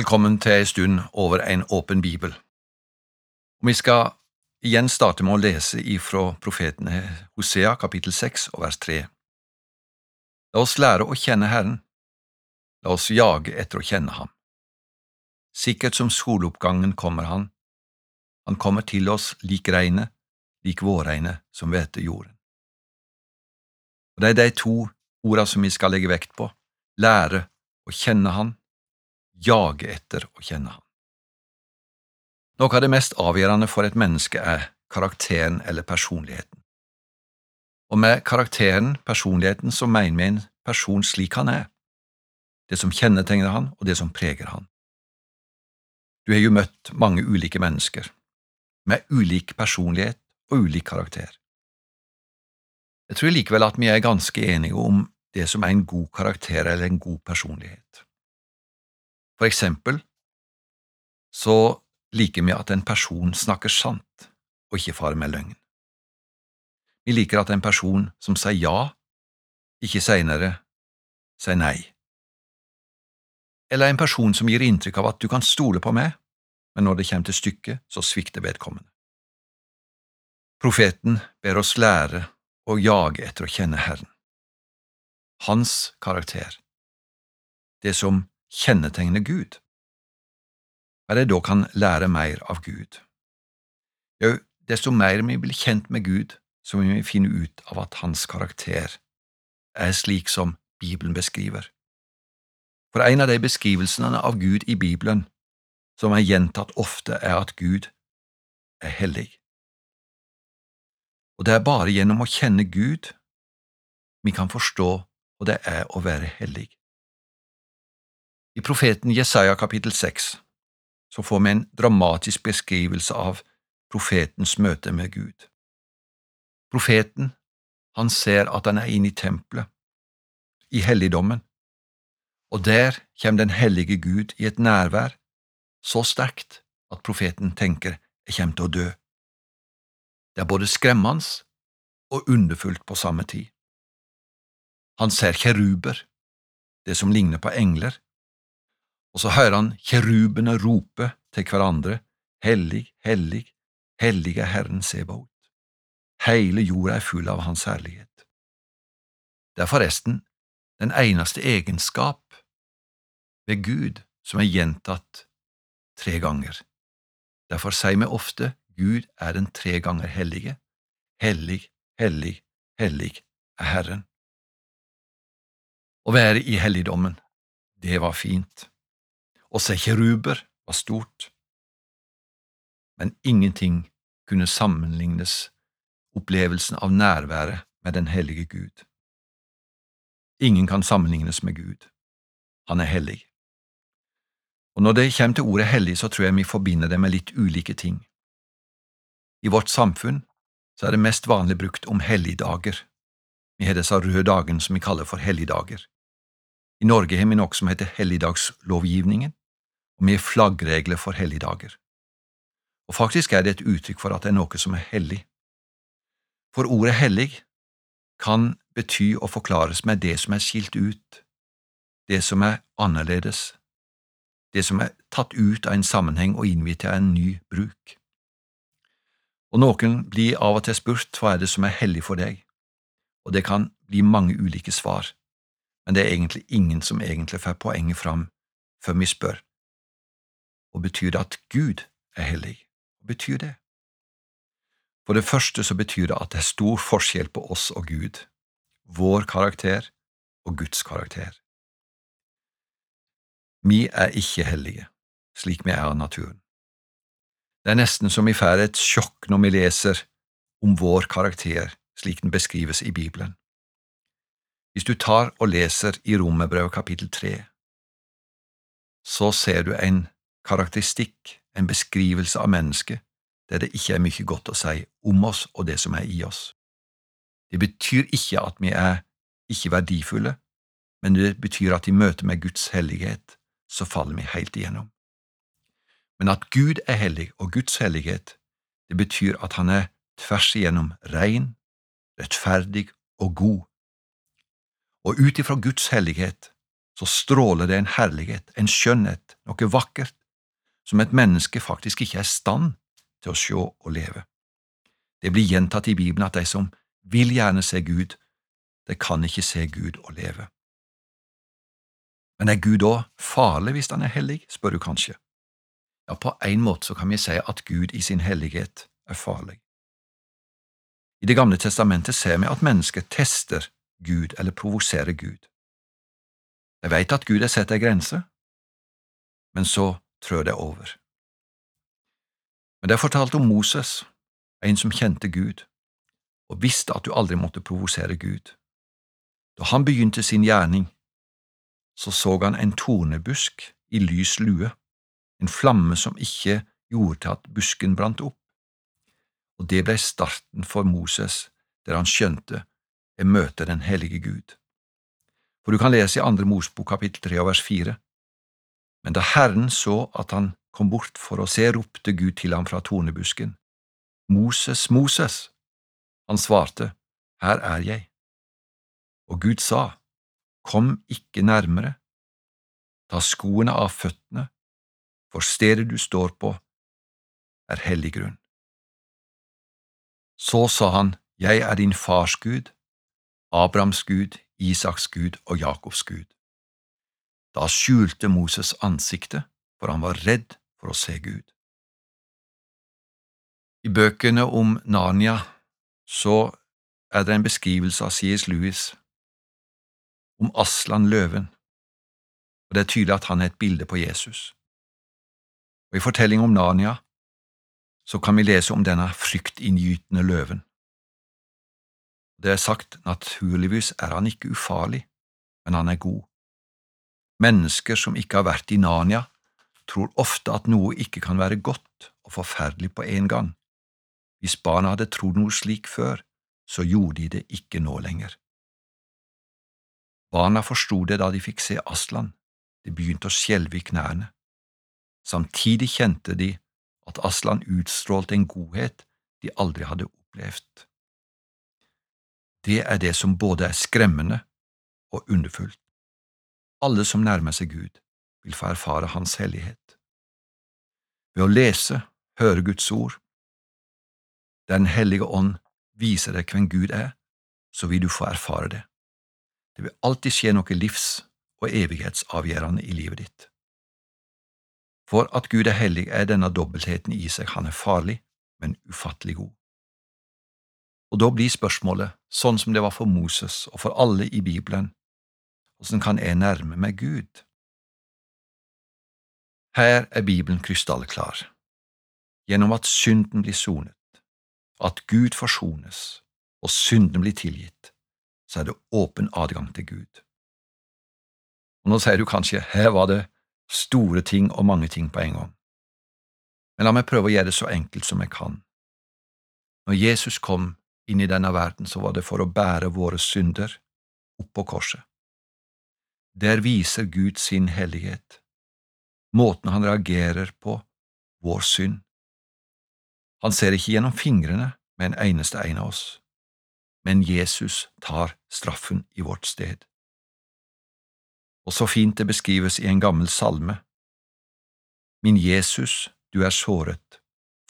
Velkommen til ei stund over en åpen bibel. Vi skal igjen starte med å lese ifra profeten Hosea kapittel 6 og vers 3. La oss lære å kjenne Herren, la oss jage etter å kjenne Ham. Sikkert som soloppgangen kommer Han, Han kommer til oss lik regnet, lik vårregnet som hveter jorden. Og Det er de to orda som vi skal legge vekt på, lære å kjenne Han jage etter å kjenne ham. Noe av det mest avgjørende for et menneske er karakteren eller personligheten. Og med karakteren, personligheten, så mener vi en person slik han er, det som kjennetegner han og det som preger han. Du har jo møtt mange ulike mennesker, med ulik personlighet og ulik karakter. Jeg tror likevel at vi er ganske enige om det som er en god karakter eller en god personlighet. For eksempel så liker vi at en person snakker sant og ikke farer med løgn. Vi liker at en person som sier ja, ikke seinere sier nei. Eller en person som gir inntrykk av at du kan stole på meg, men når det kommer til stykket, så svikter vedkommende. Profeten ber oss lære å jage etter å kjenne Herren, hans karakter, det som kjennetegner Gud. Er det da kan lære mer av Gud? Jo, desto mer vi blir kjent med Gud, så vil vi finne ut av at hans karakter er slik som Bibelen beskriver. For en av de beskrivelsene av Gud i Bibelen som er gjentatt ofte, er at Gud er hellig. Og det er bare gjennom å kjenne Gud vi kan forstå hva det er å være hellig. I profeten Jesaja kapittel 6 så får vi en dramatisk beskrivelse av profetens møte med Gud. Profeten, han ser at han er inne i tempelet, i helligdommen, og der kommer den hellige Gud i et nærvær så sterkt at profeten tenker jeg kommer til å dø. Det er både skremmende og underfullt på samme tid. Han ser kjeruber, det som ligner på engler, og så hører han kjerubene rope til hverandre, Hellig, hellig, hellig er Herren Sebaot. Hele jorda er full av Hans herlighet. Det er forresten den eneste egenskap ved Gud som er gjentatt tre ganger. Derfor sier vi ofte Gud er den tre ganger hellige. Hellig, hellig, hellig er Herren. Å være i helligdommen, det var fint. Å se kjeruber var stort, men ingenting kunne sammenlignes opplevelsen av nærværet med den hellige Gud. Ingen kan sammenlignes med Gud. Han er hellig. Og når det kommer til ordet hellig, så tror jeg vi forbinder det med litt ulike ting. I vårt samfunn så er det mest vanlig brukt om helligdager. Vi har disse røde dagene som vi kaller for helligdager. I Norge har vi noe som heter helligdagslovgivningen, og med flaggregler for helligdager. Og faktisk er det et uttrykk for at det er noe som er hellig. For ordet hellig kan bety og forklares med det som er skilt ut, det som er annerledes, det som er tatt ut av en sammenheng og innviet til en ny bruk. Og noen blir av og til spurt hva er det som er hellig for deg, og det kan bli mange ulike svar, men det er egentlig ingen som egentlig får poenget fram før vi spør og betyr det at Gud er hellig? Hva betyr det? For det første så betyr det at det er stor forskjell på oss og Gud, vår karakter og Guds karakter. Vi er ikke hellige, slik vi er av naturen. Det er nesten som vi får et sjokk når vi leser om vår karakter slik den beskrives i Bibelen. Hvis du tar og leser i Romerbrevet kapittel tre, så ser du en karakteristikk, en beskrivelse av mennesket, der det ikke er mye godt å si om oss og det som er i oss. Det betyr ikke at vi er ikke verdifulle, men det betyr at i møte med Guds hellighet så faller vi helt igjennom. Men at Gud er hellig og Guds hellighet, det betyr at han er tvers igjennom rein, rettferdig og god. Og ut ifra Guds hellighet så stråler det en herlighet, en skjønnhet, noe vakkert, som et menneske faktisk ikke er i stand til å se og leve. Det blir gjentatt i Bibelen at de som vil gjerne se Gud, de kan ikke se Gud og leve. Men er Gud da farlig hvis han er hellig, spør du kanskje. Ja, på en måte så kan vi si at Gud i sin hellighet er farlig. I Det gamle testamentet ser vi at mennesker tester Gud eller provoserer Gud. De vet at Gud har satt ei grense, men så trør det over. Men det er fortalt om Moses, en som kjente Gud, og visste at du aldri måtte provosere Gud. Da han begynte sin gjerning, så så han en tornebusk i lys lue, en flamme som ikke gjorde til at busken brant opp. Og det ble starten for Moses, der han skjønte jeg møter den hellige Gud. For du kan lese i Andre Mosbok kapittel 3 vers 4. Men da Herren så at han kom bort for å se, ropte Gud til ham fra tornebusken. Moses, Moses! Han svarte, Her er jeg. Og Gud sa, Kom ikke nærmere, ta skoene av føttene, for stedet du står på, er hellig grunn. Så sa han, Jeg er din fars Gud, Abrahams Gud, Isaks Gud og Jakobs Gud. Da skjulte Moses ansiktet, for han var redd for å se Gud. I bøkene om Narnia så er det en beskrivelse av C.S. Lewis om Aslan løven, og det er tydelig at han er et bilde på Jesus. Og I fortellingen om Narnia så kan vi lese om denne fryktinngytende løven. Det er sagt naturligvis er han ikke ufarlig, men han er god. Mennesker som ikke har vært i Narnia, tror ofte at noe ikke kan være godt og forferdelig på en gang. Hvis barna hadde trodd noe slik før, så gjorde de det ikke nå lenger. Barna forsto det da de fikk se Aslan, de begynte å skjelve i knærne. Samtidig kjente de at Aslan utstrålte en godhet de aldri hadde opplevd. Det er det som både er skremmende og underfullt. Alle som nærmer seg Gud, vil få erfare Hans hellighet. Ved å lese, høre Guds ord, Den hellige ånd viser deg hvem Gud er, så vil du få erfare det. Det vil alltid skje noe livs- og evighetsavgjørende i livet ditt. For at Gud er hellig, er denne dobbeltheten i seg, han er farlig, men ufattelig god. Og da blir spørsmålet, sånn som det var for Moses og for alle i Bibelen, hvordan kan jeg nærme meg Gud? Her er Bibelen krystallklar. Gjennom at synden blir sonet, at Gud forsones og synden blir tilgitt, så er det åpen adgang til Gud. Og Nå sier du kanskje her var det store ting og mange ting på en gang. Men la meg prøve å gjøre det så enkelt som jeg kan. Når Jesus kom inn i denne verden, så var det for å bære våre synder opp på korset. Der viser Gud sin hellighet, måten han reagerer på vår synd. Han ser ikke gjennom fingrene med en eneste en av oss, men Jesus tar straffen i vårt sted. Og så fint det beskrives i en gammel salme. Min Jesus, du er såret,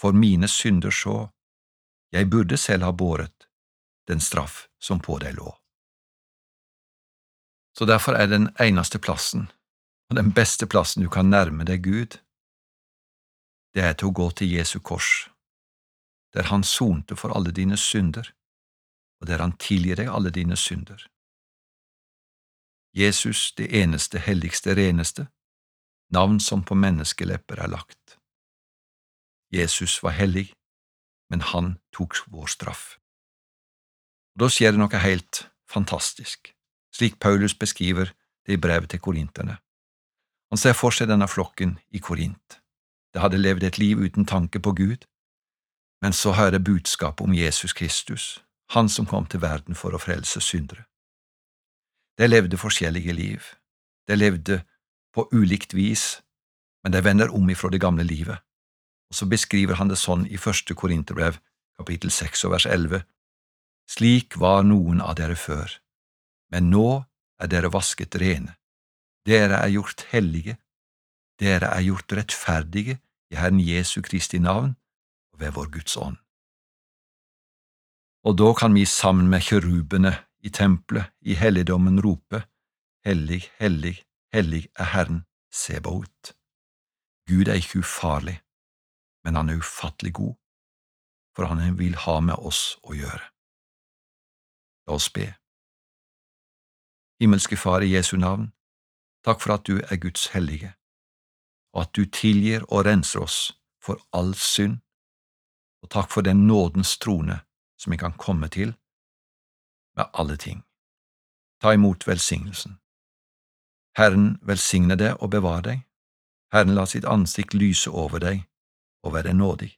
for mine synder så, jeg burde selv ha båret den straff som på deg lå. Så derfor er den eneste plassen, og den beste plassen du kan nærme deg Gud, det er til å gå til Jesu kors, der Han sonte for alle dine synder, og der Han tilgir deg alle dine synder. Jesus, det eneste, helligste, reneste, navn som på menneskelepper er lagt. Jesus var hellig, men han tok vår straff. Og Da skjer det noe helt fantastisk, slik Paulus beskriver det i brevet til korinterne. Han ser for seg denne flokken i Korint. Det hadde levd et liv uten tanke på Gud, men så hører budskapet om Jesus Kristus, han som kom til verden for å frelse syndere. De levde forskjellige liv, de levde på ulikt vis, men de vender om ifra det gamle livet og så beskriver han det sånn i første Korinterbrev, kapittel seks og vers elleve. Slik var noen av dere før, men nå er dere vasket rene, Dere er gjort hellige, dere er gjort rettferdige i Herren Jesu Kristi navn og ved vår Guds ånd. Og da kan vi sammen med kjerubene i tempelet i helligdommen rope, Hellig, hellig, hellig er Herren Sebaot. Gud er ikke ufarlig, men han er ufattelig god, for han vil ha med oss å gjøre. La oss be. Himmelske Far i Jesu navn, takk for at du er Guds hellige, og at du tilgir og renser oss for all synd, og takk for den nådens trone som vi kan komme til med alle ting. Ta imot velsignelsen. Herren velsigne deg og bevare deg. Herren la sitt ansikt lyse over deg og være nådig.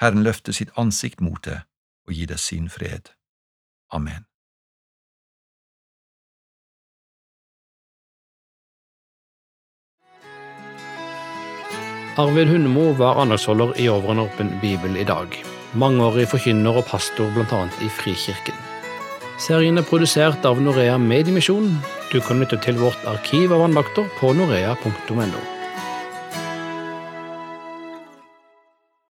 Herren løfte sitt ansikt mot deg og gi deg sin fred. Amen. Arvid Hundemo var andagsholder i Over en åpen bibel i dag. Mangeårig forkynner og pastor bl.a. i Frikirken. Serien er produsert av Norea Mediemisjon. Du kan lytte til vårt arkiv av andakter på norea.no.